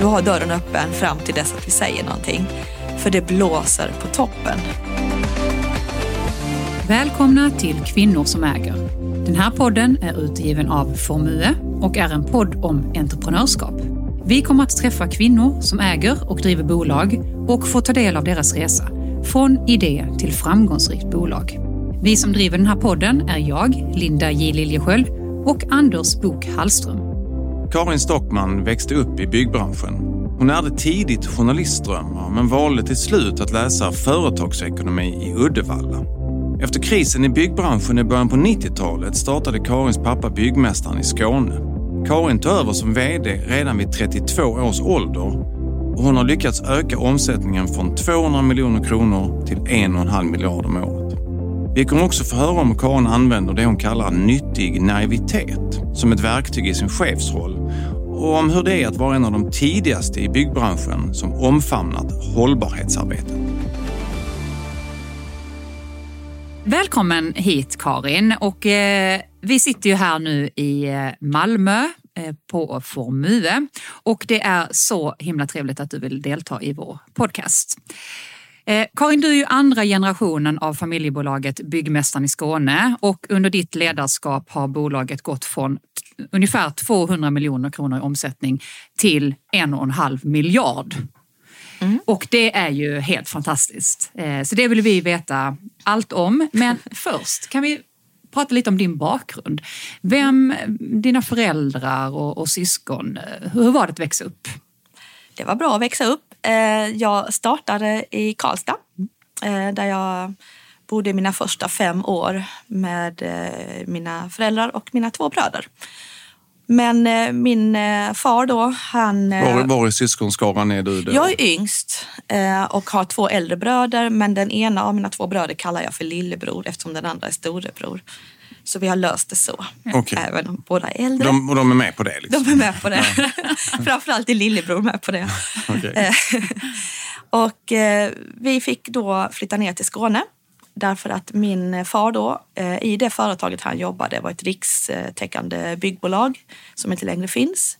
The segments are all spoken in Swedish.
du har dörren öppen fram till dess att vi säger någonting. För det blåser på toppen. Välkomna till Kvinnor som äger. Den här podden är utgiven av Formue och är en podd om entreprenörskap. Vi kommer att träffa kvinnor som äger och driver bolag och få ta del av deras resa från idé till framgångsrikt bolag. Vi som driver den här podden är jag, Linda J Liljesköld och Anders Bok Hallström. Karin Stockman växte upp i byggbranschen. Hon ärvde tidigt journalistdrömmar men valde till slut att läsa företagsekonomi i Uddevalla. Efter krisen i byggbranschen i början på 90-talet startade Karins pappa Byggmästaren i Skåne. Karin tog över som VD redan vid 32 års ålder och hon har lyckats öka omsättningen från 200 miljoner kronor till 1,5 miljard om året. Vi kommer också få höra om Karin använder det hon kallar nyttig naivitet som ett verktyg i sin chefsroll och om hur det är att vara en av de tidigaste i byggbranschen som omfamnat hållbarhetsarbetet. Välkommen hit Karin och eh, vi sitter ju här nu i eh, Malmö eh, på Formue och det är så himla trevligt att du vill delta i vår podcast. Eh, Karin, du är ju andra generationen av familjebolaget Byggmästaren i Skåne och under ditt ledarskap har bolaget gått från ungefär 200 miljoner kronor i omsättning till en och en halv miljard. Mm. Och det är ju helt fantastiskt. Eh, så det vill vi veta allt om. Men först kan vi prata lite om din bakgrund. Vem, dina föräldrar och, och syskon, eh, hur var det att växa upp? Det var bra att växa upp. Eh, jag startade i Karlstad där jag bodde mina första fem år med mina föräldrar och mina två bröder. Men eh, min eh, far då, han... Eh, var, var i syskonskaran är du? Då? Jag är yngst eh, och har två äldre bröder. Men den ena av mina två bröder kallar jag för lillebror eftersom den andra är storebror. Så vi har löst det så. Okay. Även om båda är äldre. De, och de är med på det? Liksom. De är med på det. Framförallt är lillebror med på det. Okay. Eh, och eh, vi fick då flytta ner till Skåne Därför att min far då, eh, i det företaget han jobbade, var ett rikstäckande byggbolag som inte längre finns.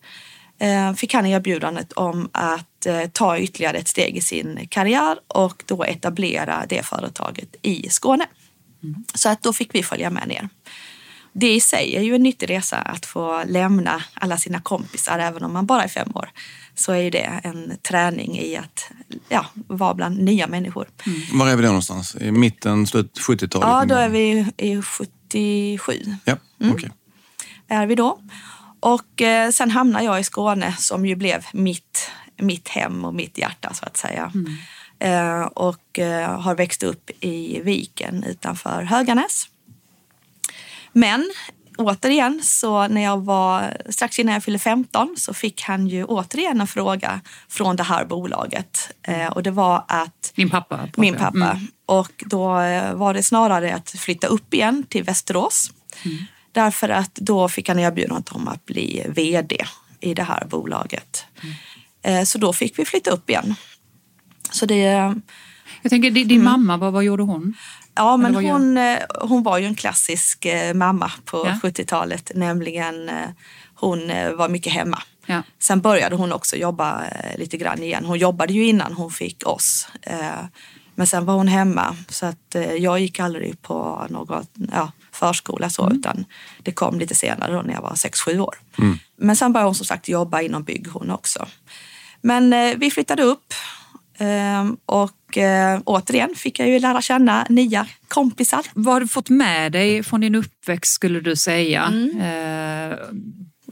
Eh, fick han erbjudandet om att eh, ta ytterligare ett steg i sin karriär och då etablera det företaget i Skåne. Mm. Så att då fick vi följa med ner. Det i sig är ju en nyttig resa att få lämna alla sina kompisar även om man bara är fem år så är det en träning i att ja, vara bland nya människor. Mm. Var är vi då någonstans? I mitten, slut 70-talet? Ja, då är vi i 77. Ja, mm. okay. Är vi då. Och eh, sen hamnar jag i Skåne som ju blev mitt, mitt hem och mitt hjärta så att säga. Mm. Eh, och eh, har växt upp i Viken utanför Höganäs. Men återigen, så när jag var strax innan jag fyllde 15 så fick han ju återigen en fråga från det här bolaget. Eh, och det var att... Min pappa? Min pappa. Mm. Och då var det snarare att flytta upp igen till Västerås. Mm. Därför att då fick han erbjudandet om att bli VD i det här bolaget. Mm. Eh, så då fick vi flytta upp igen. Så det... Jag tänker, din mm. mamma, vad, vad gjorde hon? Ja, men hon, eh, hon var ju en klassisk eh, mamma på ja. 70-talet. Nämligen eh, hon var mycket hemma. Ja. Sen började hon också jobba lite grann igen. Hon jobbade ju innan hon fick oss. Men sen var hon hemma så att jag gick aldrig på någon ja, förskola så mm. utan det kom lite senare då när jag var 6-7 år. Mm. Men sen började hon som sagt jobba inom bygg hon också. Men vi flyttade upp och eh, återigen fick jag ju lära känna nya kompisar. Vad har du fått med dig från din uppväxt skulle du säga? Mm. Eh,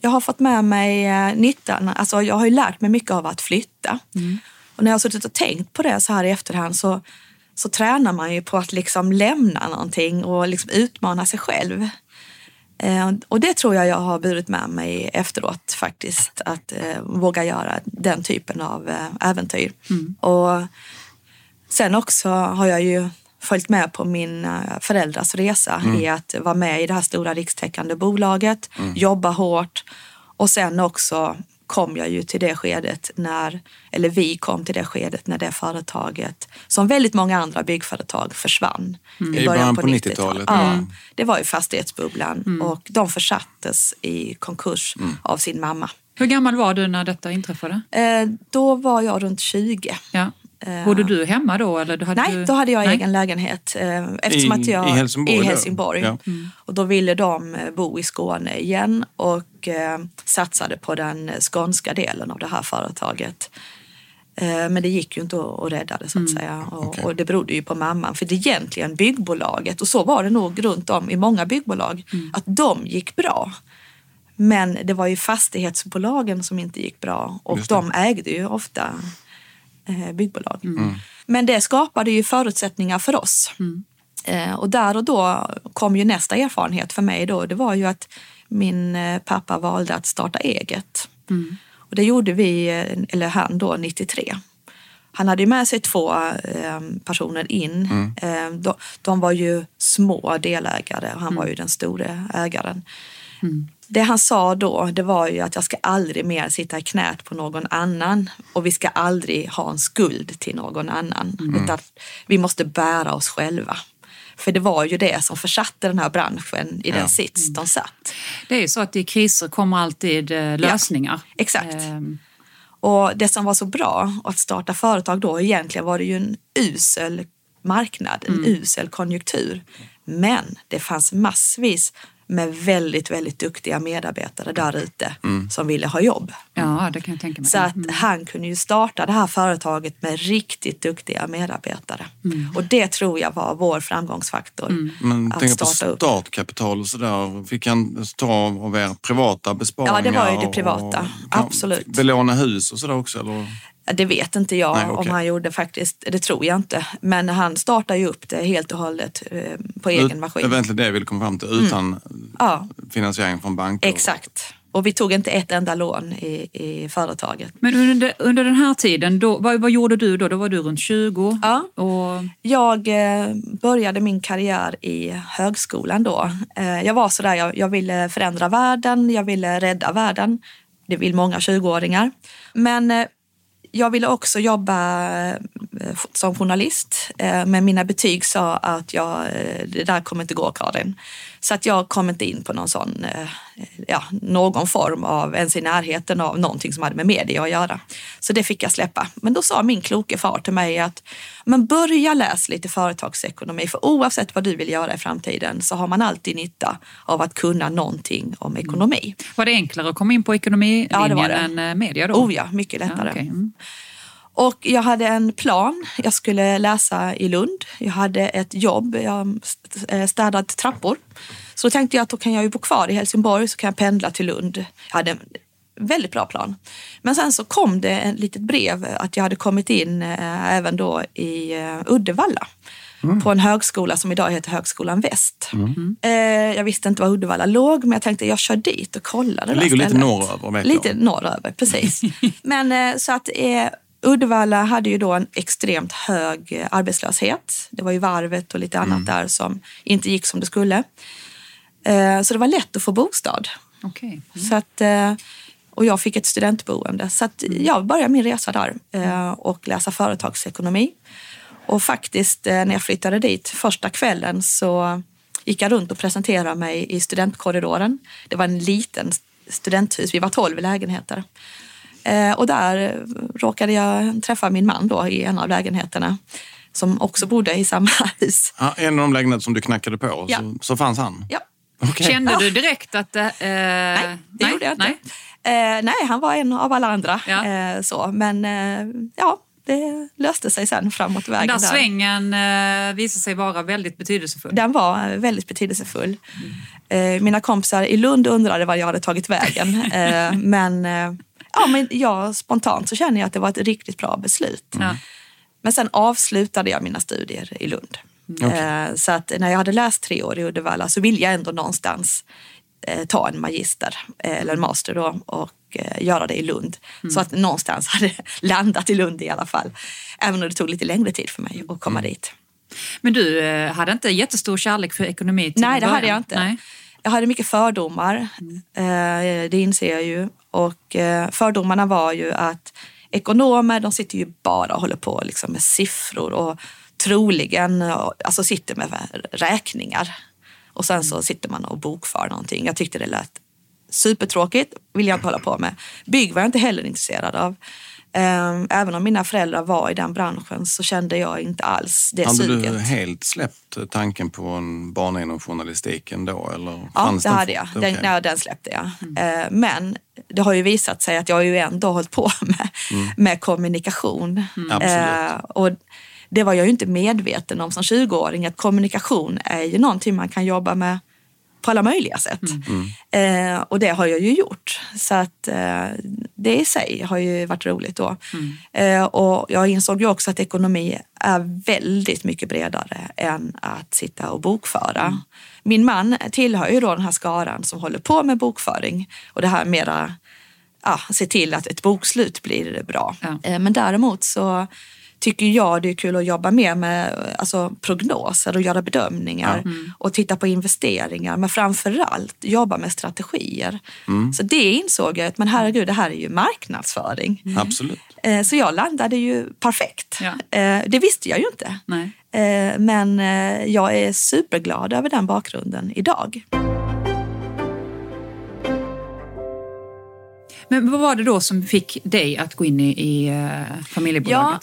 jag har fått med mig eh, nyttan, alltså jag har ju lärt mig mycket av att flytta. Mm. Och när jag har suttit och tänkt på det så här i efterhand så, så tränar man ju på att liksom lämna någonting och liksom utmana sig själv. Eh, och det tror jag jag har burit med mig efteråt faktiskt, att eh, våga göra den typen av eh, äventyr. Mm. Och sen också har jag ju följt med på min föräldrars resa mm. i att vara med i det här stora rikstäckande bolaget, mm. jobba hårt och sen också kom jag ju till det skedet när, eller vi kom till det skedet när det företaget, som väldigt många andra byggföretag, försvann. Mm. I början på 90-talet? ja, mm. det var ju fastighetsbubblan mm. och de försattes i konkurs mm. av sin mamma. Hur gammal var du när detta inträffade? Eh, då var jag runt 20. Ja. Bodde du hemma då? Eller hade Nej, du... då hade jag Nej. egen lägenhet. eh, Eftersom I- att jag, i Helsingborg I då? Helsingborg. Ja. Och då ville de eh, bo i Skåne igen och eh, satsade på den skånska delen av det här företaget. Eh, Men det gick ju inte att rädda det så att säga. Och, Okej. och det berodde ju på mamman. För det egentligen byggbolaget, och så var det nog runt om i många byggbolag, att de gick bra. Men det var ju fastighetsbolagen som inte gick bra och de ägde ju ofta eh, byggbolag. Men det skapade ju förutsättningar för oss. Eh, och där och då kom ju nästa erfarenhet för mig då. Det var ju att min eh, pappa valde att starta eget. Och det gjorde vi, eller han då, 93. Han hade ju med sig två personer in. Eh, de, de var ju små delägare och han var ju den store ägaren. Det han sa då, det var ju att jag ska aldrig mer sitta i knät på någon annan och vi ska aldrig ha en skuld till någon annan. Utan vi måste bära oss själva. För det var ju det som försatte den här branschen i den sits de satt. Det är ju så att i kriser kommer alltid eh, lösningar. exakt. Ehm, Och det som var så bra att starta företag då, egentligen var det ju en usel marknad, en usel konjunktur. Men det fanns massvis med väldigt, väldigt duktiga medarbetare där ute som ville ha jobb. ja, det kan jag tänka mig. Så att han kunde ju starta det här företaget med riktigt duktiga medarbetare. Och det tror jag var vår framgångsfaktor. Men att tänk på starta upp. startkapital och sådär. Fick han ta av er privata besparingar? Ja, det var ju det och- privata. kan- Absolut. Belåna hus och sådär också? Eller? Det vet inte jag Nej, okej. om han gjorde faktiskt. Det tror jag inte. Men han startade ju upp det helt och hållet eh, på egen Det var maskin. egentligen det jag ville komma fram till. Utan Ja, finansiering från banker? exakt. Och vi tog inte ett enda lån i, i företaget. Men under, under den här tiden, då, vad, vad gjorde du då? Då var du runt 20. Ja. Och, Jag eh, började min karriär i högskolan då. Eh, jag var sådär, jag, jag ville förändra världen, jag ville rädda världen. Det vill många 20-åringar. Men eh, jag ville också jobba eh, som journalist. Eh, men mina betyg sa att jag, eh, det där kommer inte gå Karin. Så att jag kom inte in på någon sån, eh, ja, någon form av, ens i närheten av någonting som hade med media att göra. Så det fick jag släppa. Men då sa min kloke far till mig att men börja läsa lite företagsekonomi för oavsett vad du vill göra i framtiden så har man alltid nytta av att kunna någonting om ekonomi. var det enklare att komma in på ekonomilinjen Ja, det var det. än eh, media då? Oh ja, mycket Ja, lättare. okej. mm. Och jag hade en plan. Jag skulle läsa i Lund. Jag hade ett jobb. Jag eh, städade trappor. Så då tänkte jag att då kan jag ju bo kvar i Helsingborg så kan jag pendla till Lund. Jag hade en väldigt bra plan. Men sen så kom det ett litet brev att jag hade kommit in eh, även då i eh, Uddevalla. På en högskola som idag heter Högskolan Väst. Eh, jag visste inte var Uddevalla låg men jag tänkte jag kör dit och kollar det Det ligger lite norröver, Lite norröver, precis. Men eh, så att eh, Uddevalla hade ju då en extremt hög eh, arbetslöshet. Det var ju varvet och lite annat där som inte gick som det skulle. Eh, så det var lätt att få bostad. Okej. Så att, eh, och jag fick ett studentboende. Så att jag började min resa där eh, och läsa företagsekonomi. Och faktiskt eh, när jag flyttade dit första kvällen så gick jag runt och presenterade mig i studentkorridoren. Det var en liten studenthus, vi var tolv lägenheter. Eh, Och där råkade jag träffa min man då i en av lägenheterna som också bodde i samma hus. Ja, en av de lägenheter som du knackade på, Ja. så, så fanns han? Ja, Okej. Kände du direkt att... Eh, nej, det gjorde jag inte. Nej. Eh, nej, han var en av alla andra. Ja. Eh, så. Men eh, ja, det löste sig sen framåt Den vägen där där. svängen eh, visade sig vara väldigt betydelsefull. Den var väldigt betydelsefull. Eh, mina kompisar i Lund undrade var jag hade tagit vägen. Eh, men, eh, ja, men jag, spontant så känner jag att det var ett riktigt bra beslut. Ja. Men sen avslutade jag mina studier i Lund. Eh, Så att när jag hade läst tre år i Uddevalla så ville jag ändå någonstans eh, ta en magister eh, eller en master då och göra det i Lund. Så att någonstans hade landat i Lund i alla fall. Även om det tog lite längre tid för mig att komma dit. Men du hade inte jättestor kärlek för ekonomi till Nej, det hade jag inte. Nej. Jag hade mycket fördomar, eh, det inser jag ju. Och eh, fördomarna var ju att ekonomer, de sitter ju bara och håller på liksom med siffror och troligen eh, alltså sitter med räkningar. Och sen så sitter man och bokför någonting. Jag tyckte det lät supertråkigt, vill jag inte hålla på med. Bygg var jag inte heller intresserad av. Ehm, Även om mina föräldrar var i den branschen så kände jag inte alls det Hade suget. du helt släppt tanken på en bana inom journalistiken då? Eller Ja, fanns det den hade jag. Den, okej. ja, den släppte jag. Eh, Men det har ju visat sig att jag har ju ändå hållit på med, med kommunikation. Absolut. Eh, Och det var jag ju inte medveten om som 20-åring, att kommunikation är ju någonting man kan jobba med på alla möjliga sätt. Eh, och det har jag ju gjort. Så att eh, det i sig har ju varit roligt då. Eh, och jag insåg ju också att ekonomi är väldigt mycket bredare än att sitta och bokföra. Min man tillhör ju då den här skaran som håller på med bokföring och det här mera ja, se till att ett bokslut blir bra. Ja. Eh, Men däremot så tycker jag det är kul att jobba mer med alltså, prognoser och göra bedömningar och titta på investeringar. Men framför allt jobba med strategier. Så det insåg jag att men herregud, det här är ju marknadsföring. Absolut. Eh, Så jag landade ju perfekt. Ja. Eh, Det visste jag ju inte. Nej. Eh, Men jag är superglad över den bakgrunden idag. Men vad var det då som fick dig att gå in i, i familjebolaget?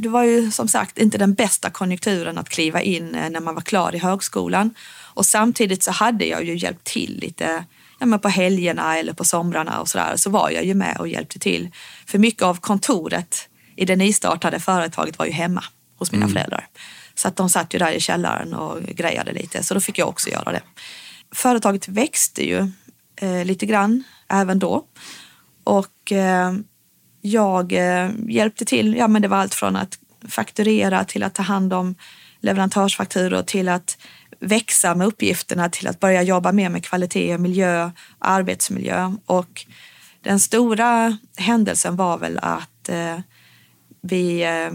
Det var ju som sagt inte den bästa konjunkturen att kliva in eh, när man var klar i högskolan. Och samtidigt så hade jag ju hjälpt till lite ja, men på helgerna eller på somrarna och sådär. Så var jag ju med och hjälpte till. För mycket av kontoret i det nystartade företaget var ju hemma hos mina föräldrar. Så att de satt ju där i källaren och grejade lite. Så då fick jag också göra det. Företaget växte ju eh, lite grann även då. Och eh, jag eh, hjälpte till. Ja, men det var allt från att fakturera till att ta hand om leverantörsfakturor till att växa med uppgifterna till att börja jobba mer med kvalitet, miljö, arbetsmiljö. Och den stora händelsen var väl att eh, vi eh,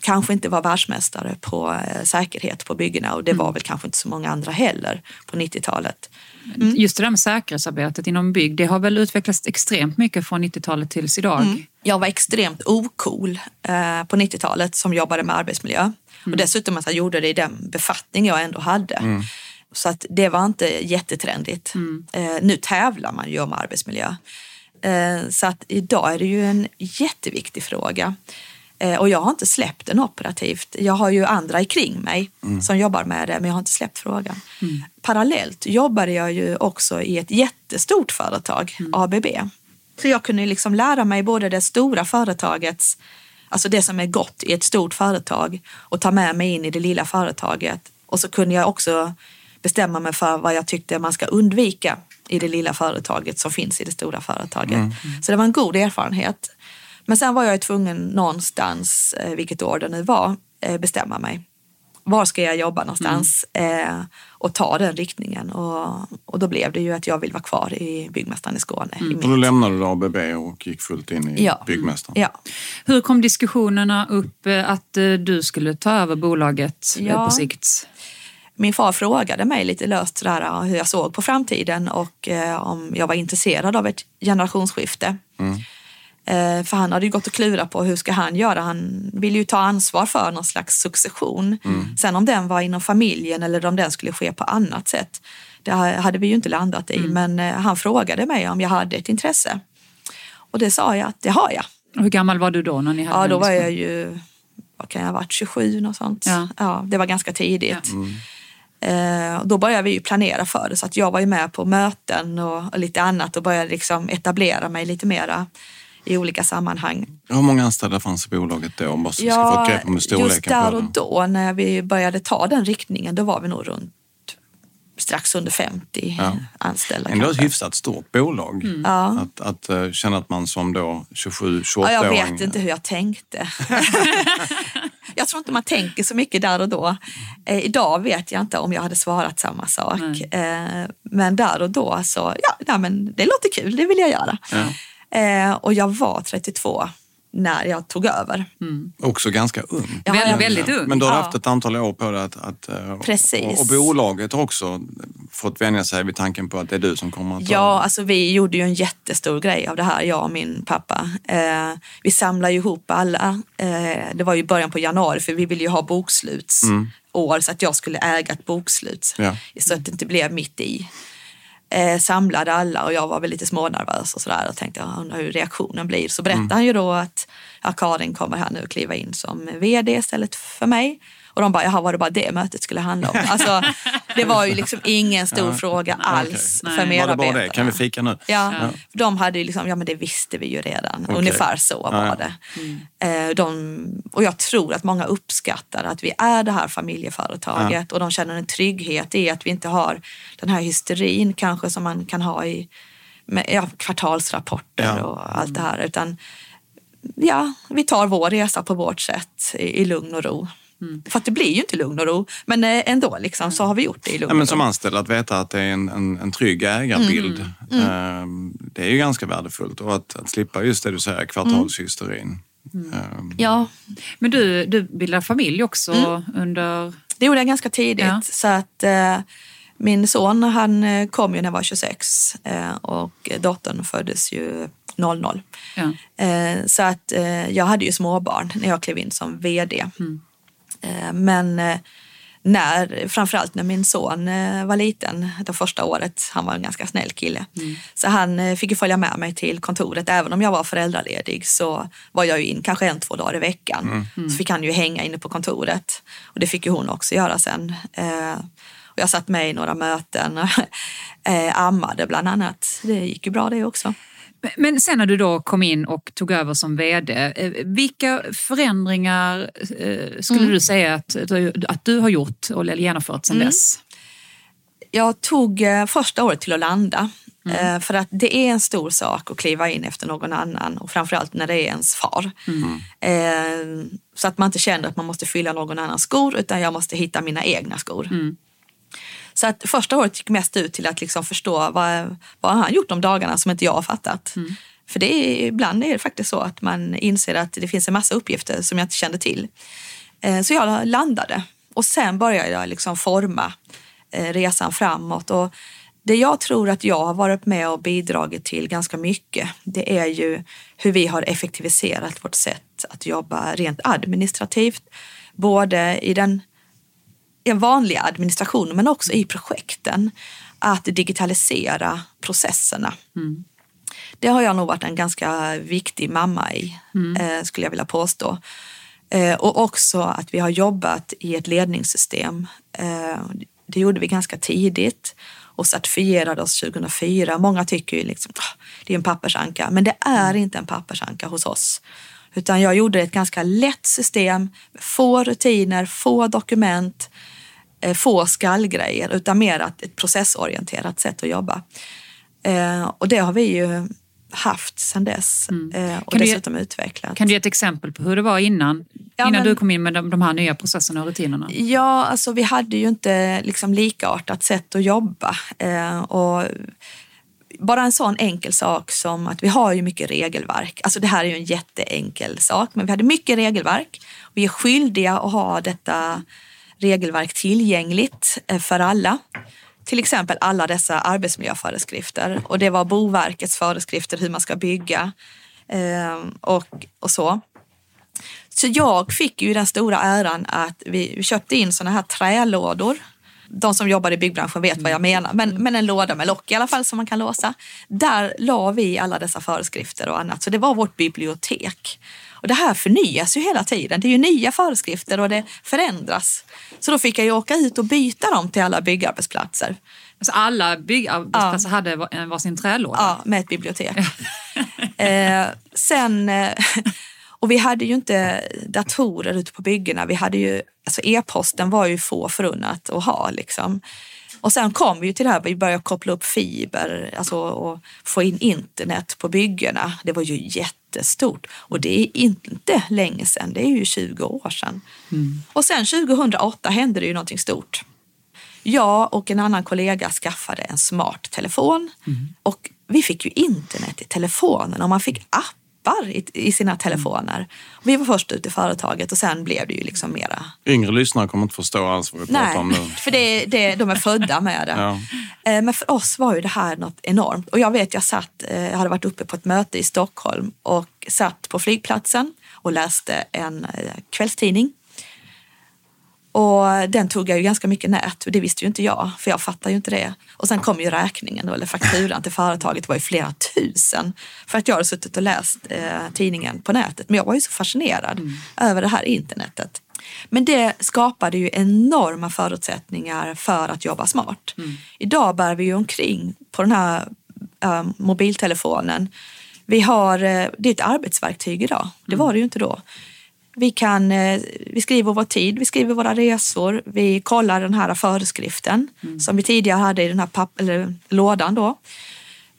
kanske inte var världsmästare på eh, säkerhet på byggena och det var väl kanske inte så många andra heller på 90-talet. Just det där med säkerhetsarbetet inom bygg, det har väl utvecklats extremt mycket från 90-talet tills idag? Jag var extremt ocool eh, på 90-talet som jobbade med arbetsmiljö. Och dessutom att jag gjorde det i den befattning jag ändå hade. Så att det var inte jättetrendigt. Eh, nu tävlar man ju om arbetsmiljö. Eh, så att idag är det ju en jätteviktig fråga. Eh, och jag har inte släppt den operativt. Jag har ju andra i kring mig som jobbar med det, men jag har inte släppt frågan. Parallellt jobbade jag ju också i ett jättestort företag, ABB. Så jag kunde liksom lära mig både det stora företagets, alltså det som är gott i ett stort företag och ta med mig in i det lilla företaget. Och så kunde jag också bestämma mig för vad jag tyckte man ska undvika i det lilla företaget som finns i det stora företaget. Så det var en god erfarenhet. Men sen var jag tvungen någonstans, eh, vilket år det nu var, eh, bestämma mig. Var ska jag jobba någonstans? Eh, och ta den riktningen. Och, och då blev det ju att jag vill vara kvar i Byggmästaren i Skåne. I Och då lämnade du ABB och gick fullt in i Ja. Byggmästaren. Ja. Hur kom diskussionerna upp att du skulle ta över bolaget Ja. på sikt? Min far frågade mig lite löst sådär, hur jag såg på framtiden och eh, om jag var intresserad av ett generationsskifte. Eh, för han hade ju gått och klurat på hur ska han göra. Han ville ju ta ansvar för någon slags succession. Sen om den var inom familjen eller om den skulle ske på annat sätt. Det hade vi ju inte landat i. Men eh, han frågade mig om jag hade ett intresse. Och det sa jag att det har jag. Och hur gammal var du då? när ni hade Ja, då var jag ju, vad kan jag ha varit, 27 och sånt. Ja. Ja. det var ganska tidigt. Eh, och då började vi ju planera för det så att jag var ju med på möten och, och lite annat och började liksom etablera mig lite mera i olika sammanhang. Hur många anställda fanns i bolaget då? Bara så vi ska få ett grepp om storleken just där och då när vi började ta den riktningen, då var vi nog runt strax under 50 Ja. anställda. Ändå ett hyfsat stort bolag. Ja. Att, att eh, känna att man som då 27 28 Ja, jag vet inte hur jag tänkte. jag tror inte man tänker så mycket där och då. Eh, idag vet jag inte om jag hade svarat samma sak. Eh, men där och då så, ja, nej, men det låter kul, det vill jag göra. Ja. Eh, och jag var 32 när jag tog över. Också ganska ung. Ja, Väldigt, väldigt ung. Men du har Ja. haft ett antal år på dig att... att eh, Precis. Och, och bolaget har också fått vänja sig vid tanken på att det är du som kommer att ta Ja, alltså vi gjorde ju en jättestor grej av det här, jag och min pappa. Eh, vi samlade ju ihop alla. Eh, det var ju början på januari för vi ville ju ha bokslutsår så att jag skulle äga ett bokslut. Ja. Så att det inte blev mitt i. Eh, samlade alla och jag var väl lite smånervös och sådär och tänkte jag undrar hur reaktionen blir. Så berättade han ju då att ja, Karin kommer här nu kliva in som vd istället för mig. Och de bara, jaha var det bara det mötet skulle handla om? Alltså, det var ju liksom ingen stor Ja. fråga alls Nej. för Var det bara medarbetarna. det? Kan vi fika nu? Ja, för de hade ju liksom, ja men det visste vi ju redan. Okej. Ungefär så Ja, var ja. det. Eh, De, och jag tror att många uppskattar att vi är det här familjeföretaget och de känner en trygghet i att vi inte har den här hysterin kanske som man kan ha i med, ja, kvartalsrapporter Ja. och allt det här. Utan ja, vi tar vår resa på vårt sätt i, i lugn och ro. För att det blir ju inte lugn och ro, men eh, ändå liksom, så har vi gjort det i lugn Ja, men som anställd, att veta att det är en, en, en trygg ägarbild, Mm. eh, det är ju ganska värdefullt. Och att, att slippa just det du säger, kvartalshysterin. Mm. Eh, Ja, Men du, du bildar familj också Mm. under... Det gjorde jag ganska tidigt. Ja. Så att eh, min son han eh, kom ju när jag var 26 eh, och dottern föddes ju 00. Ja. Eh, så att eh, jag hade ju småbarn när jag klev in som vd. Eh, men eh, när, framförallt när min son eh, var liten, det första året, han var en ganska snäll kille, så han eh, fick ju följa med mig till kontoret. Även om jag var föräldraledig så var jag ju in kanske en, två dagar i veckan. Så fick han ju hänga inne på kontoret. Och det fick ju hon också göra sen. Eh, och jag satt med i några möten, eh, ammade bland annat. Det gick ju bra det också. Men- sen när du då kom in och tog över som vd, eh, vilka förändringar eh, skulle Mm. du säga att, att du har gjort eller genomfört Mm. sen dess? Jag tog eh, första året till att landa. Eh, för att det är en stor sak att kliva in efter någon annan och framförallt när det är ens far. Eh, så att man inte känner att man måste fylla någon annans skor utan jag måste hitta mina egna skor. Så att första året gick mest ut till att liksom förstå vad, vad har han gjort de dagarna som inte jag har fattat. För det är, ibland är det faktiskt så att man inser att det finns en massa uppgifter som jag inte kände till. Eh, Så jag landade och sen började jag liksom forma eh, resan framåt. Och det jag tror att jag har varit med och bidragit till ganska mycket, det är ju hur vi har effektiviserat vårt sätt att jobba rent administrativt. Både i den i en vanlig administration men också i projekten. Att digitalisera processerna. Det har jag nog varit en ganska viktig mamma i, eh, skulle jag vilja påstå. Eh, och också att vi har jobbat i ett ledningssystem. Eh, det gjorde vi ganska tidigt och certifierade oss 2004. Många tycker ju liksom, "Ah, det är en pappersanka, men det är inte en pappersanka hos oss. Utan jag gjorde ett ganska lätt system, få rutiner, få dokument, få skallgrejer, utan mer att ett processorienterat sätt att jobba. Eh, och det har vi ju haft sedan dess eh, och Mm. Kan du ge- dessutom utvecklat. Kan du ge ett exempel på hur det var innan, Ja, innan men- du kom in med de, de här nya processerna och rutinerna? Ja, alltså vi hade ju inte liksom likartat sätt att jobba. Eh, och bara en sån enkel sak som att vi har ju mycket regelverk. Alltså det här är ju en jätteenkel sak, men vi hade mycket regelverk. Vi är skyldiga att ha detta regelverk tillgängligt eh, för alla. Till exempel alla dessa arbetsmiljöföreskrifter och det var Boverkets föreskrifter hur man ska bygga eh, och, och så. Så jag fick ju den stora äran att vi vi köpte in såna här trälådor. De som jobbar i byggbranschen vet vad jag menar, men, men en låda med lock i alla fall som man kan låsa. Där la vi alla dessa föreskrifter och annat, så det var vårt bibliotek. Och det här förnyas ju hela tiden. Det är ju nya föreskrifter och det förändras. Så då fick jag ju åka ut och byta dem till alla byggarbetsplatser. Alltså alla byggarbetsplatser hade var- en varsin trälåda. Ja, med ett bibliotek. eh, sen, eh, och vi hade ju inte datorer ute på byggena. Vi hade ju, alltså e-posten var ju få förunnat att ha. Liksom. Och sen kom vi ju till det här, vi började koppla upp fiber alltså, och få in internet på byggena. Det var ju jättestort och det är inte länge sedan, det är ju 20 år sedan. Och sen 2008 hände det ju någonting stort. Jag och en annan kollega skaffade en smart telefon och vi fick ju internet i telefonen och man fick appar i, i sina telefoner. Vi var först ut i företaget och sen blev det ju liksom mera Yngre lyssnare kommer inte förstå alls vad vi pratar Nej, om nu. för det, det, de är födda med det. Ja. Eh, Men för oss var ju det här något enormt. Och jag vet, jag satt, eh, jag hade varit uppe på ett möte i Stockholm och satt på flygplatsen och läste en eh, kvällstidning. Och den tog jag ju ganska mycket nät och det visste ju inte jag, för jag fattar ju inte det. Och sen kom ju räkningen, eller fakturan till företaget, det var ju flera tusen för att jag hade suttit och läst eh, tidningen på nätet. Men jag var ju så fascinerad mm. över det här internetet. Men det skapade ju enorma förutsättningar för att jobba smart. Mm. Idag bär vi ju omkring på den här äh, mobiltelefonen. Vi har, eh, det är ett arbetsverktyg idag, det var det ju inte då. Vi, kan, eh, vi skriver vår tid, vi skriver våra resor, vi kollar den här föreskriften mm. som vi tidigare hade i den här papp, eller, lådan. Då.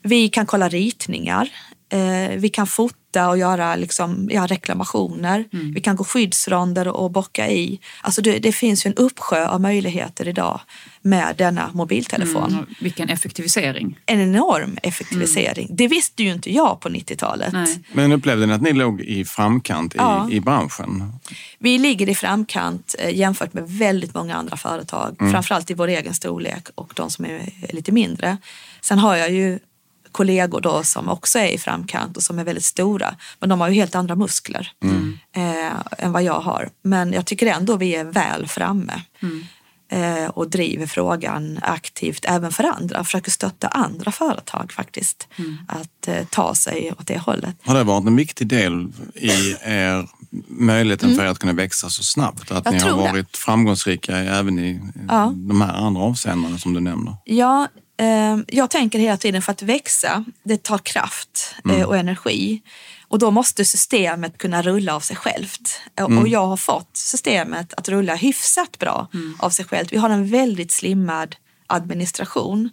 Vi kan kolla ritningar, eh, vi kan fota och göra liksom, ja, reklamationer. Mm. Vi kan gå skyddsronder och bocka i. Alltså det, det, finns ju en uppsjö av möjligheter idag med denna mobiltelefon. Mm, vilken effektivisering. En enorm effektivisering. Mm. Det visste ju inte jag på 90-talet. Men upplevde ni att ni låg i framkant i, ja. i branschen? Vi ligger i framkant eh, jämfört med väldigt många andra företag. Mm. Framförallt i vår egen storlek och de som är lite mindre. Sen har jag ju kollegor då som också är i framkant och som är väldigt stora. Men de har ju helt andra muskler mm. eh, än vad jag har. Men jag tycker ändå vi är väl framme. Mm. Eh, och driver frågan aktivt även för andra. Försöker stötta andra företag faktiskt mm. att eh, ta sig åt det hållet. Har det varit en viktig del i er möjligheten mm. för er att kunna växa så snabbt? Att jag ni har varit det. framgångsrika även i ja. de här andra avseendena som du nämner? Ja, jag tänker hela tiden för att växa, det tar kraft eh, mm. och energi. Och då måste systemet kunna rulla av sig självt. Mm. Och jag har fått systemet att rulla hyfsat bra mm. av sig självt. Vi har en väldigt slimmad administration.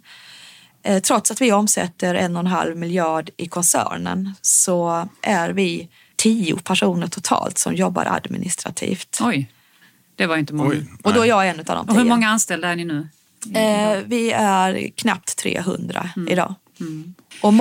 Eh, trots att vi omsätter en och en halv miljard i koncernen så är vi tio personer totalt som jobbar administrativt. Oj, det var inte många. Oj, och då är jag en av de tio. Och hur många anställda är ni nu? Eh, vi är knappt 300 mm. idag. Mm. Och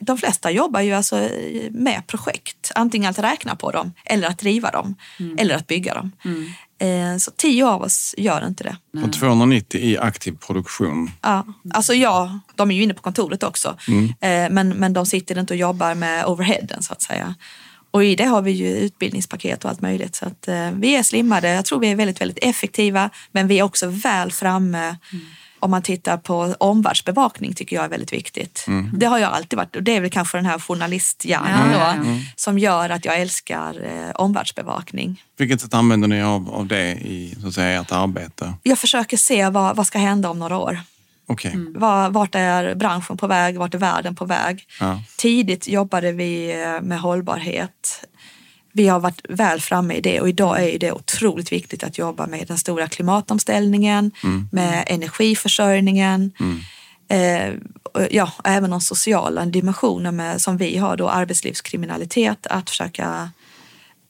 de flesta jobbar ju alltså med projekt, antingen att räkna på dem eller att driva dem mm. eller att bygga dem. Mm. Eh, så tio av oss gör inte det. Och 290 i aktiv produktion. Ja, alltså ja, de är ju inne på kontoret också. Mm. Eh, men, men de sitter inte och jobbar med overheaden så att säga. Och i det har vi ju utbildningspaket och allt möjligt. Så att, eh, vi är slimmade. Jag tror vi är väldigt, väldigt effektiva, men vi är också väl framme. Mm. Om man tittar på omvärldsbevakning tycker jag är väldigt viktigt. Mm. Det har jag alltid varit och det är väl kanske den här journalisthjärnan ja, då, mm. som gör att jag älskar eh, omvärldsbevakning. Vilket sätt använder ni av, av det i så att säga, ert arbete? Jag försöker se vad, vad ska hända om några år. Okay. Mm. Vart är branschen på väg? Vart är världen på väg? Ja. Tidigt jobbade vi eh, med hållbarhet. Vi har varit väl framme i det och idag är det otroligt viktigt att jobba med den stora klimatomställningen, mm. med energiförsörjningen. Mm. Eh, ja, även de sociala dimensioner med, som vi har då, arbetslivskriminalitet, att försöka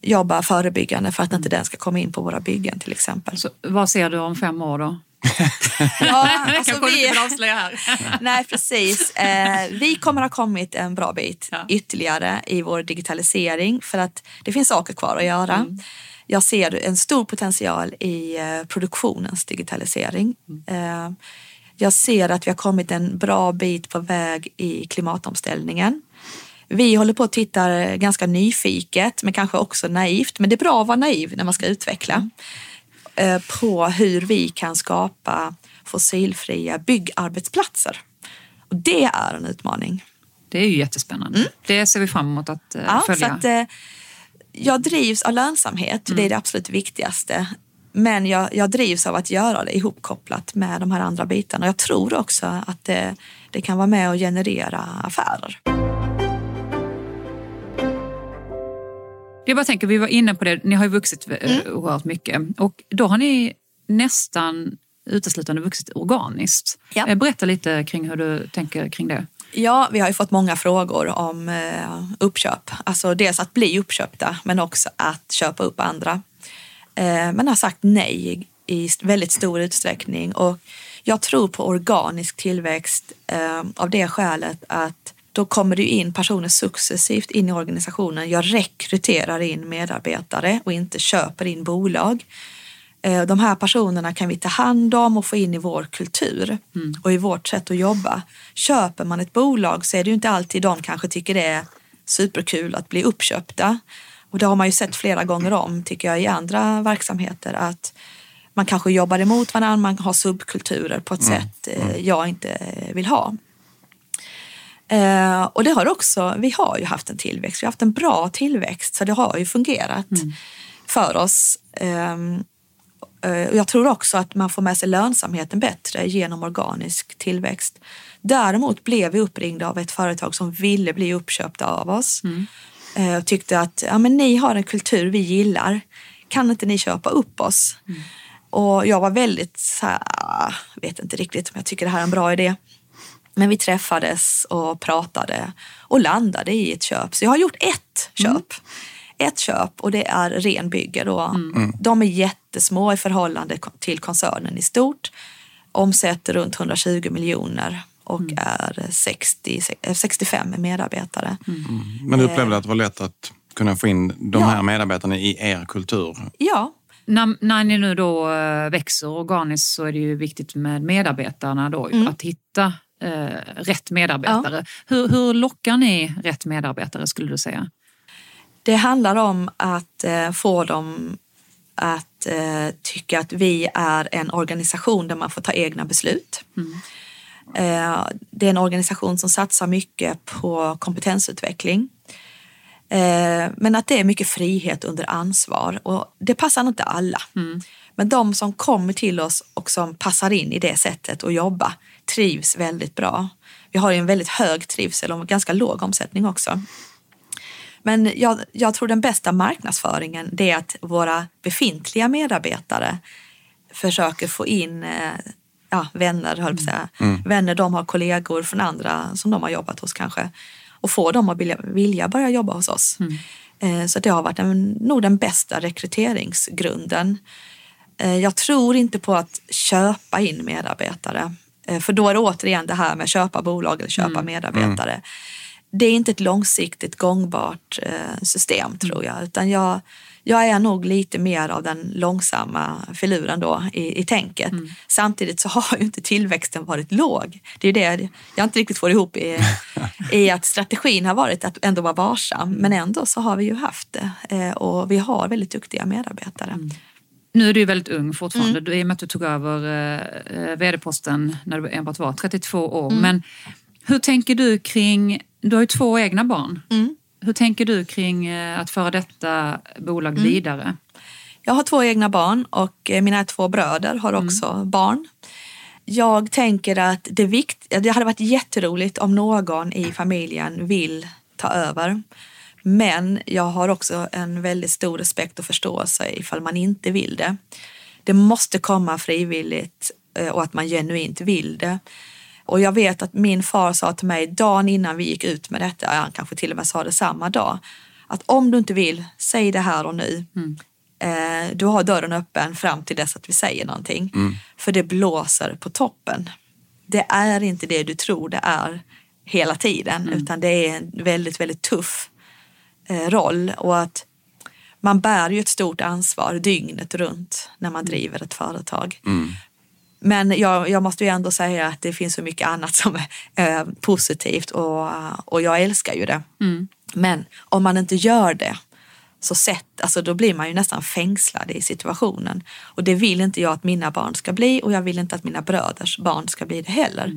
jobba förebyggande för att inte den ska komma in på våra byggen till exempel. Så, vad ser du om fem år då? Ja, alltså Kanske vi... inte avslöja här. Nej, precis. Eh, vi kommer ha kommit en bra bit ja. ytterligare i vår digitalisering för att det finns saker kvar att göra. Mm. Jag ser en stor potential i eh, produktionens digitalisering. Mm. Eh, jag ser att vi har kommit en bra bit på väg i klimatomställningen. Vi håller på att titta ganska nyfiket, men kanske också naivt. Men det är bra att vara naiv när man ska utveckla. Mm. Eh, på hur vi kan skapa fossilfria byggarbetsplatser. Och det är en utmaning. Det är ju jättespännande. Mm. Det ser vi fram emot att uh, ja, följa. Så att, uh, jag drivs av lönsamhet, mm. det är det absolut viktigaste. Men jag, jag drivs av att göra det ihopkopplat med de här andra bitarna. Jag tror också att det, det kan vara med och generera affärer. Jag bara tänker, vi var inne på det, ni har ju vuxit mm. oerhört mycket och då har ni nästan uteslutande vuxit organiskt. Ja. Eh, berätta lite kring hur du tänker kring det. Ja, vi har ju fått många frågor om eh, uppköp. Alltså dels att bli uppköpta men också att köpa upp andra. Eh, men har sagt nej i väldigt stor utsträckning och jag tror på organisk tillväxt av det skälet att då kommer det in personer successivt in i organisationen. Jag rekryterar in medarbetare och inte köper in bolag. Eh, de här personerna kan vi ta hand om och få in i vår kultur mm. och i vårt sätt att jobba. Köper man ett bolag så är det ju inte alltid de kanske tycker det är superkul att bli uppköpta. Och det har man ju sett flera gånger om, tycker jag, i andra verksamheter att man kanske jobbar emot varandra, man har subkulturer på ett Mm. sätt eh, jag inte vill ha. Eh, och det har också, vi har ju haft en tillväxt, vi har haft en bra tillväxt så det har ju fungerat för oss. Ehm, eh, jag tror också att man får med sig lönsamheten bättre genom organisk tillväxt. Däremot blev vi uppringda av ett företag som ville bli uppköpta av oss Eh, och tyckte att ja, men ni har en kultur vi gillar, kan inte ni köpa upp oss? Och jag var väldigt så här, ah, vet inte riktigt om jag tycker det här är en bra idé. Men vi träffades och pratade och landade i ett köp. Så jag har gjort ett köp. Ett köp och det är Renbygge. Då. De är jättesmå i förhållande till koncernen i stort. Omsätter runt 120 miljoner och är 60, eh, 65 medarbetare. Men du upplevde att det var lätt att kunna få in de Ja. här medarbetarna i er kultur? Ja, När, när ni nu då eh, växer organiskt så är det ju viktigt med medarbetarna då, Mm. att hitta eh, rätt medarbetare. Hur, hur lockar ni rätt medarbetare skulle du säga? Det handlar om att eh, få dem att eh, tycka att vi är en organisation där man får ta egna beslut. Eh, det är en organisation som satsar mycket på kompetensutveckling. Eh, men att det är mycket frihet under ansvar och det passar inte alla. Men de som kommer till oss och som passar in i det sättet att jobba trivs väldigt bra. Vi har ju en väldigt hög trivsel och ganska låg omsättning också. Men jag, jag tror den bästa marknadsföringen det är att våra befintliga medarbetare försöker få in eh, ja, vänner, höll på att säga. Vänner, de har kollegor från andra som de har jobbat hos kanske. Och få dem att vilja, vilja börja jobba hos oss. Eh, så det har varit en, nog den bästa rekryteringsgrunden. Eh, jag tror inte på att köpa in medarbetare. Eh, för då är det återigen det här med köpa bolag eller köpa medarbetare. Det är inte ett långsiktigt gångbart eh, system tror jag. Utan jag, jag är nog lite mer av den långsamma filuren då i, i tänket. Samtidigt så har ju inte tillväxten varit låg. Det är det jag inte riktigt får ihop i, i att strategin har varit att ändå vara varsam. Men ändå så har vi ju haft det eh, och vi har väldigt duktiga medarbetare. Nu är du ju väldigt ung fortfarande, Mm. du, i och med att du tog över eh, vd-posten när du enbart var 32 år. Mm. Men hur tänker du kring, du har ju två egna barn. Mm. Hur tänker du kring eh, att föra detta bolag Mm. vidare? Jag har två egna barn och eh, mina två bröder har också barn. Jag tänker att det, vikt, det hade varit jätteroligt om någon i familjen vill ta över. Men jag har också en väldigt stor respekt och förståelse ifall man inte vill det. Det måste komma frivilligt eh, och att man genuint vill det. Och jag vet att min far sa till mig dagen innan vi gick ut med detta, han kanske till och med sa det samma dag, att om du inte vill, säg det här och nu. Eh, du har dörren öppen fram till dess att vi säger någonting. För det blåser på toppen. Det är inte det du tror det är hela tiden, utan det är en väldigt, väldigt tuff roll. Och att man bär ju ett stort ansvar dygnet runt när man driver ett företag. Men jag, jag måste ju ändå säga att det finns så mycket annat som är eh, positivt och, och jag älskar ju det. Men om man inte gör det så sett, alltså då blir man ju nästan fängslad i situationen. Och det vill inte jag att mina barn ska bli och jag vill inte att mina bröders barn ska bli det heller.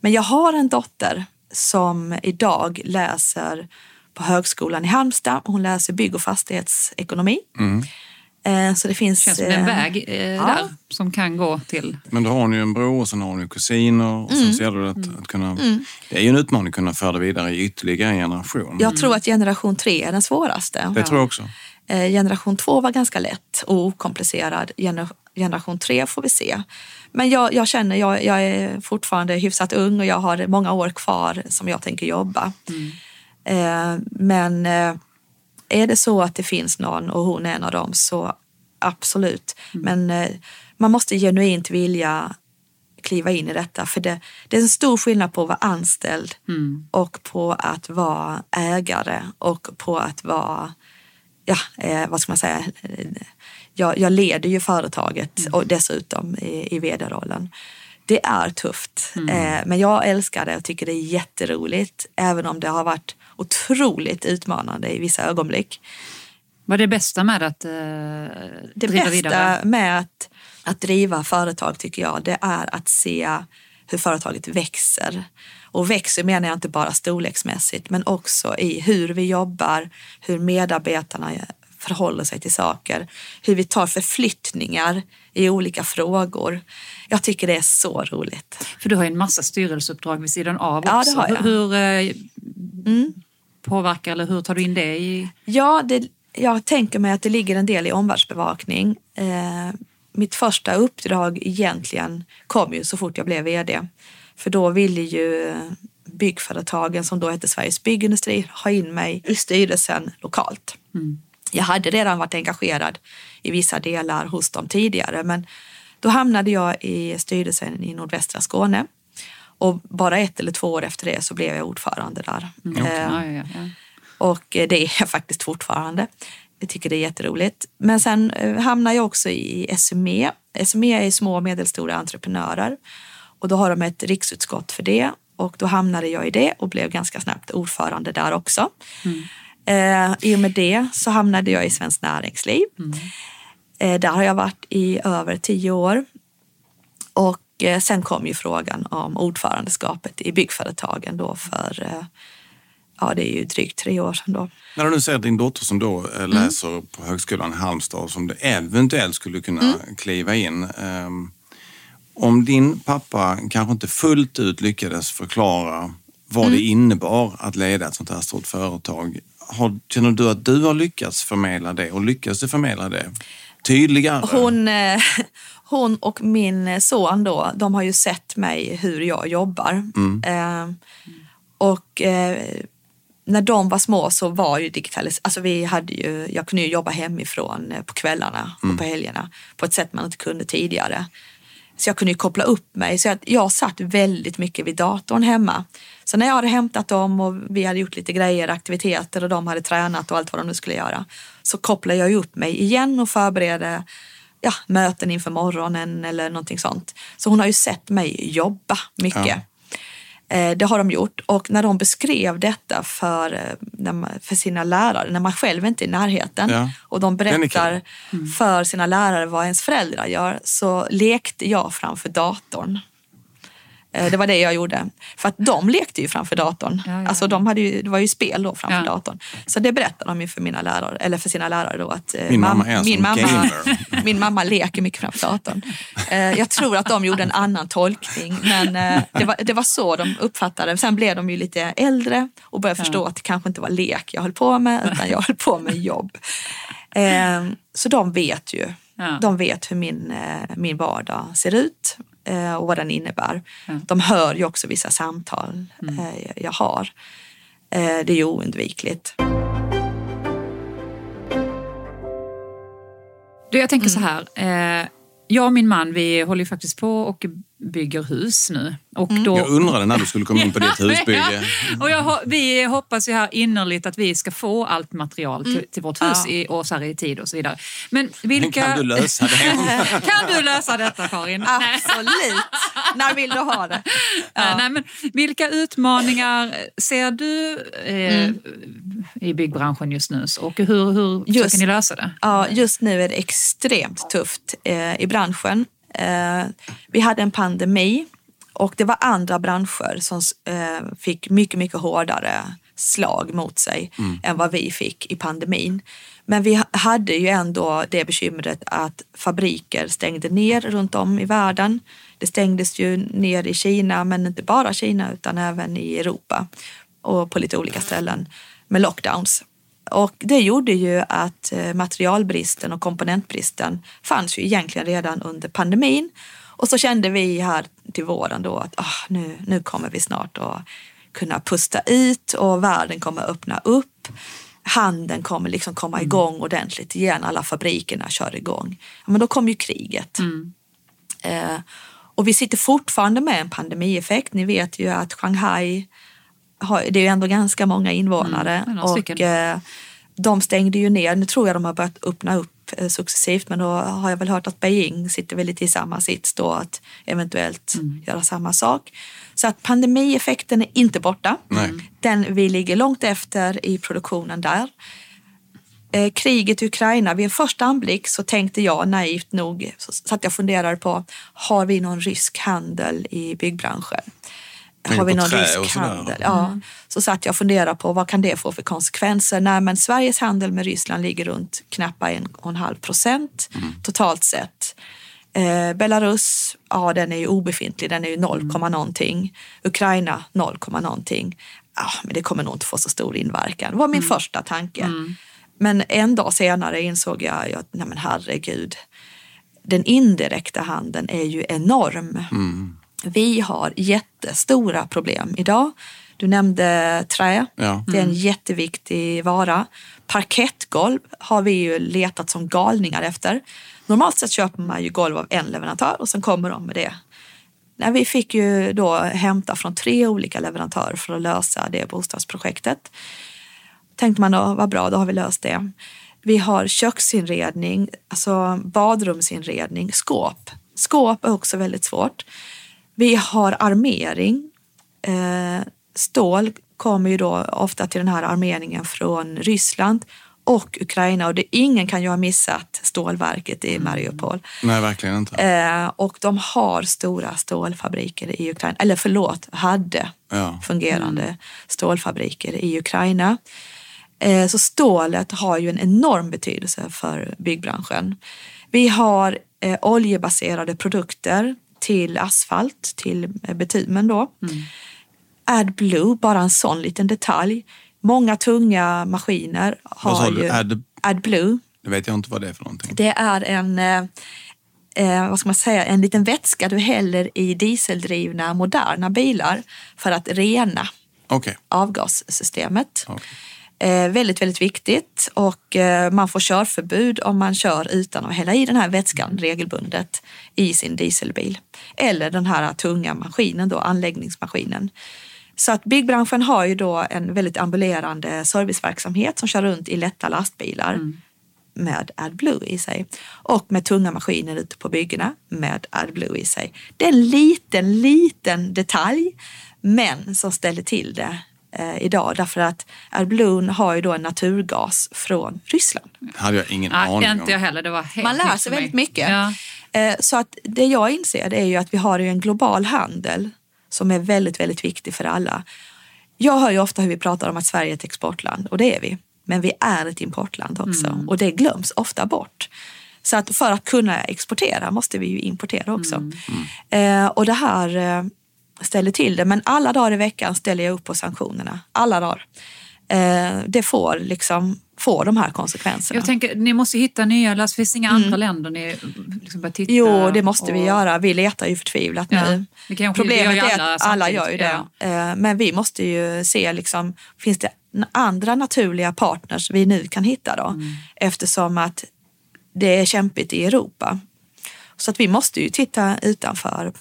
Men jag har en dotter som idag läser på Högskolan i Halmstad. Hon läser bygg och fastighetsekonomi. Eh, Så det finns... Känns som en eh, väg eh, ja. där som kan gå till... Men då har ni ju en bror och sen har ni kusiner och Mm. sen ser du att, att kunna... Det är ju en utmaning att kunna föra det vidare i ytterligare en generation. Jag tror att generation tre är den svåraste. Det tror jag också. Eh, Generation två var ganska lätt och okomplicerad. Gener- Generation tre får vi se. Men jag, jag känner, jag, jag är fortfarande hyfsat ung och jag har många år kvar som jag tänker jobba. Eh, Men eh, är det så att det finns någon och hon är en av dem så absolut. Men eh, man måste genuint vilja kliva in i detta. För det, det är en stor skillnad på att vara anställd och på att vara ägare och på att vara, ja, eh, vad ska man säga, Eh, jag, jag leder ju företaget och dessutom i, i vd-rollen. Det är tufft, eh, men jag älskar det och tycker det är jätteroligt, även om det har varit otroligt utmanande i vissa ögonblick. Vad är det bästa med att eh, Det driva bästa vidare? med att, att driva företag tycker jag, det är att se hur företaget växer. Och växer menar jag inte bara storleksmässigt men också i hur vi jobbar, hur medarbetarna förhåller sig till saker, hur vi tar förflyttningar i olika frågor. Jag tycker det är så roligt. För du har ju en massa styrelseuppdrag vid sidan av Ja, också. det har jag. Hur eh, påverkar eller hur tar du in det i... Ja, det, jag tänker mig att det ligger en del i omvärldsbevakning. Eh, mitt första uppdrag egentligen kom ju så fort jag blev vd. För då ville ju byggföretagen som då hette Sveriges Byggindustri ha in mig i styrelsen lokalt. Jag hade redan varit engagerad i vissa delar hos dem tidigare men då hamnade jag i styrelsen i nordvästra Skåne och bara ett eller två år efter det så blev jag ordförande där. Ja, ja. och eh, det är jag faktiskt fortfarande. Jag tycker det är jätteroligt. Men sen eh, hamnar jag också i SME. SME är små och medelstora entreprenörer och då har de ett riksutskott för det och då hamnade jag i det och blev ganska snabbt ordförande där också. Eh, I och med det så hamnade jag i Svenskt Näringsliv. Eh, där har jag varit i över tio år. Och eh, sen kom ju frågan om ordförandeskapet i byggföretagen då för, eh, ja det är ju drygt tre år sedan då. När du nu ser din dotter som då eh, läser på Högskolan i Halmstad som du eventuellt skulle kunna kliva in. ehm, om din pappa kanske inte fullt ut lyckades förklara vad det innebar att leda ett sånt här stort företag. Har, känner du att du har lyckats förmedla det och lyckas du förmedla det tydligare? Hon, eh, hon och min son då, de har ju sett mig hur jag jobbar. Eh, och eh, när de var små så var ju digitalis- alltså vi hade ju, jag kunde ju jobba hemifrån eh, på kvällarna och på helgerna på ett sätt man inte kunde tidigare. Så jag kunde ju koppla upp mig. Så jag, jag satt väldigt mycket vid datorn hemma. Så när jag hade hämtat dem och vi hade gjort lite grejer, aktiviteter och de hade tränat och allt vad de nu skulle göra. Så kopplade jag ju upp mig igen och förberedde ja, möten inför morgonen eller någonting sånt. Så hon har ju sett mig jobba mycket. Ja. Det har de gjort och när de beskrev detta för, eh, för sina lärare, när man själv inte är i närheten Ja. och de berättar för sina lärare vad ens föräldrar gör så lekte jag framför datorn. Eh, Det var det jag gjorde. För att de lekte ju framför datorn. Ja, ja, Alltså de hade ju, det var ju spel då framför Ja. datorn. Så det berättade de ju för mina lärare, eller för sina lärare då att eh, Min mamma mam- är en min mamma, min mamma leker mycket framför datorn. Eh, Jag tror att de gjorde en annan tolkning men det var, det var så de uppfattade. Sen blev de ju lite äldre och började förstå att det kanske inte var lek jag höll på med utan jag höll på med jobb. Så de vet ju. Ja. De vet hur min, eh, min vardag ser ut eh, och vad den innebär. De hör ju också vissa samtal eh, jag har. Det är ju oundvikligt. Du, jag tänker så här. Jag och min man vi håller ju faktiskt på och bygger hus nu. Och då, Jag undrade när du skulle komma in på ditt husbygge. och jag, vi hoppas ju här innerligt att vi ska få allt material till, till vårt hus Ja. i, och så här i tid och så vidare. Men Men vilka... kan du lösa det? Kan du lösa detta Karin? Nej. Absolut! När vill du ha det? Eh, Nej, men vilka utmaningar ser du eh, i byggbranschen just nu och hur, hur Just- försöker ni lösa det? Ja, just nu är det extremt tufft eh, i branschen. Eh, vi hade en pandemi och det var andra branscher som eh, fick mycket, mycket hårdare slag mot sig än vad vi fick i pandemin. Men vi ha- hade ju ändå det bekymret att fabriker stängde ner runt om i världen. Det stängdes ju ner i Kina, men inte bara Kina utan även i Europa och på lite olika ställen med lockdowns. Och det gjorde ju att eh, materialbristen och komponentbristen fanns ju egentligen redan under pandemin. Och så kände vi här till våren då att ah, nu, nu kommer vi snart att kunna pusta ut och världen kommer öppna upp. Handeln kommer liksom komma igång ordentligt igen. Alla fabrikerna kör igång. Men då kom ju kriget. Eh, och vi sitter fortfarande med en pandemieffekt. Ni vet ju att Shanghai, har, det är ju ändå ganska många invånare. Mm, och eh, de stängde ju ner, nu tror jag de har börjat öppna upp eh, successivt men då har jag väl hört att Beijing sitter väl lite i samma sits då att eventuellt Mm. göra samma sak. Så att pandemieffekten är inte borta. Nej. Den, vi ligger långt efter i produktionen där. eh, kriget i Ukraina, vid en första anblick så tänkte jag naivt nog, så satt jag och funderade på, har vi någon rysk handel i byggbranschen? Har vi någon trä rysk och sådär. handel? Ja. Så satt jag och funderade på vad kan det få för konsekvenser? Nej, men Sveriges handel med Ryssland ligger runt knappt 1,5 procent totalt sett. Eh, Belarus, ja den är ju obefintlig, den är ju 0, någonting. Ukraina 0, någonting. Ja, men det kommer nog inte få så stor inverkan. Det var min första tanke. Men en dag senare insåg jag att, nej men herregud, den indirekta handeln är ju enorm. Vi har jättestora problem idag. Du nämnde trä. Ja. Det är en jätteviktig vara. Parkettgolv har vi ju letat som galningar efter. Normalt sett köper man ju golv av en leverantör och sen kommer de med det. Nej, vi fick ju då hämta från tre olika leverantörer för att lösa det bostadsprojektet. Tänkte man då, vad bra, då har vi löst det. Vi har köksinredning, alltså badrumsinredning, skåp. Skåp är också väldigt svårt. Vi har armering. Eh, stål kommer ju då ofta till den här armeringen från Ryssland och Ukraina och det, ingen kan ju ha missat stålverket i Mariupol. Nej, verkligen inte. Eh, och de har stora stålfabriker i Ukraina, eller förlåt, hade Ja. fungerande stålfabriker i Ukraina. Eh, så stålet har ju en enorm betydelse för byggbranschen. Vi har eh, oljebaserade produkter till asfalt, till bitumen då. AdBlue, bara en sån liten detalj. Många tunga maskiner Vad sa har du? ju Ad- AdBlue. Det vet jag inte vad det är för någonting. Det är en, eh, eh, vad ska man säga, en liten vätska du häller i dieseldrivna moderna bilar för att rena Okej. avgassystemet. Okej. Eh, väldigt, väldigt viktigt och eh, man får körförbud om man kör utan att hälla i den här vätskan regelbundet i sin dieselbil. Eller den här tunga maskinen då, anläggningsmaskinen. Så att byggbranschen har ju då en väldigt ambulerande serviceverksamhet som kör runt i lätta lastbilar med AdBlue i sig och med tunga maskiner ute på byggena med AdBlue i sig. Det är en liten, liten detalj men som ställer till det eh, idag därför att AdBlue har ju då en naturgas från Ryssland. hade jag ingen Nej, aning inte jag om. heller. Det var helt Man lär nytt sig för mig. väldigt mycket. Ja. Eh, Så att det jag inser det är ju att vi har ju en global handel som är väldigt, väldigt viktig för alla. Jag hör ju ofta hur vi pratar om att Sverige är ett exportland och det är vi. Men vi är ett importland också och det glöms ofta bort. Så att för att kunna exportera måste vi ju importera också. Eh, och det här eh, ställer till det. Men alla dagar i veckan ställer jag upp på sanktionerna. Alla dagar. Eh, det får liksom få de här konsekvenserna. Jag tänker, ni måste hitta nya, alltså, finns inga andra länder ni liksom börjar titta? Mm. Jo, det måste vi och- göra. Vi letar ju förtvivlat Ja, nu. Problemet är alla att alla gör ju det. ja. Eh, Men vi måste ju se, liksom, finns det andra naturliga partners vi nu kan hitta då? Mm. Eftersom att det är kämpigt i Europa. Så att vi måste ju titta utanför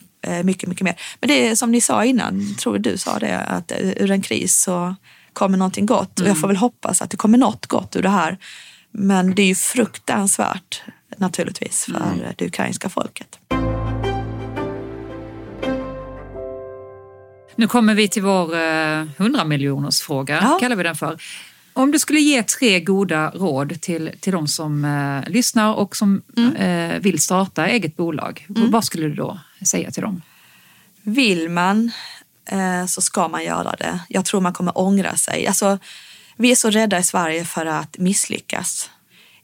mycket, mycket mer. Men det är som ni sa innan, tror du sa det, att eh, ur en kris så kommer någonting gott. Och jag får väl hoppas att det kommer något gott ur det här. Men det är ju fruktansvärt naturligtvis för det ukrainska folket. Nu kommer vi till vår eh, 100 miljoners fråga, Ja. kallar vi den för. Om du skulle ge tre goda råd till, till de som eh, lyssnar och som Mm. eh, vill starta eget bolag, vad skulle du då säga till dem? Vill man eh, så ska man göra det. Jag tror man kommer ångra sig. Alltså, vi är så rädda i Sverige för att misslyckas.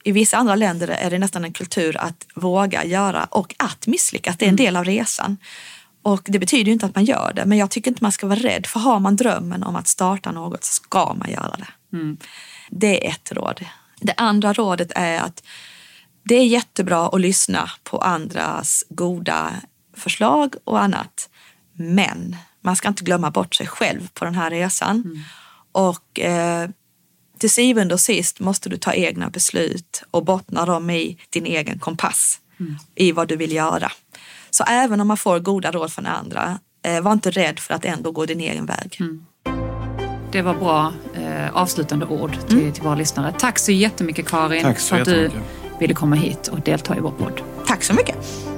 I vissa andra länder är det nästan en kultur att våga göra och att misslyckas. Det är en del av resan. Och det betyder inte att man gör det, men jag tycker inte man ska vara rädd. För har man drömmen om att starta något så ska man göra det. Det är ett råd. Det andra rådet är att det är jättebra att lyssna på andras goda förslag och annat. Men man ska inte glömma bort sig själv på den här resan. Och eh, till syvende och sist måste du ta egna beslut och bottna dem i din egen kompass. I vad du vill göra. Så även om man får goda råd från andra, eh, var inte rädd för att ändå gå din egen väg. Det var bra eh, avslutande ord till, till våra lyssnare. Tack så jättemycket Karin Tack så för att du ville komma hit och delta i vår podd. Tack så mycket!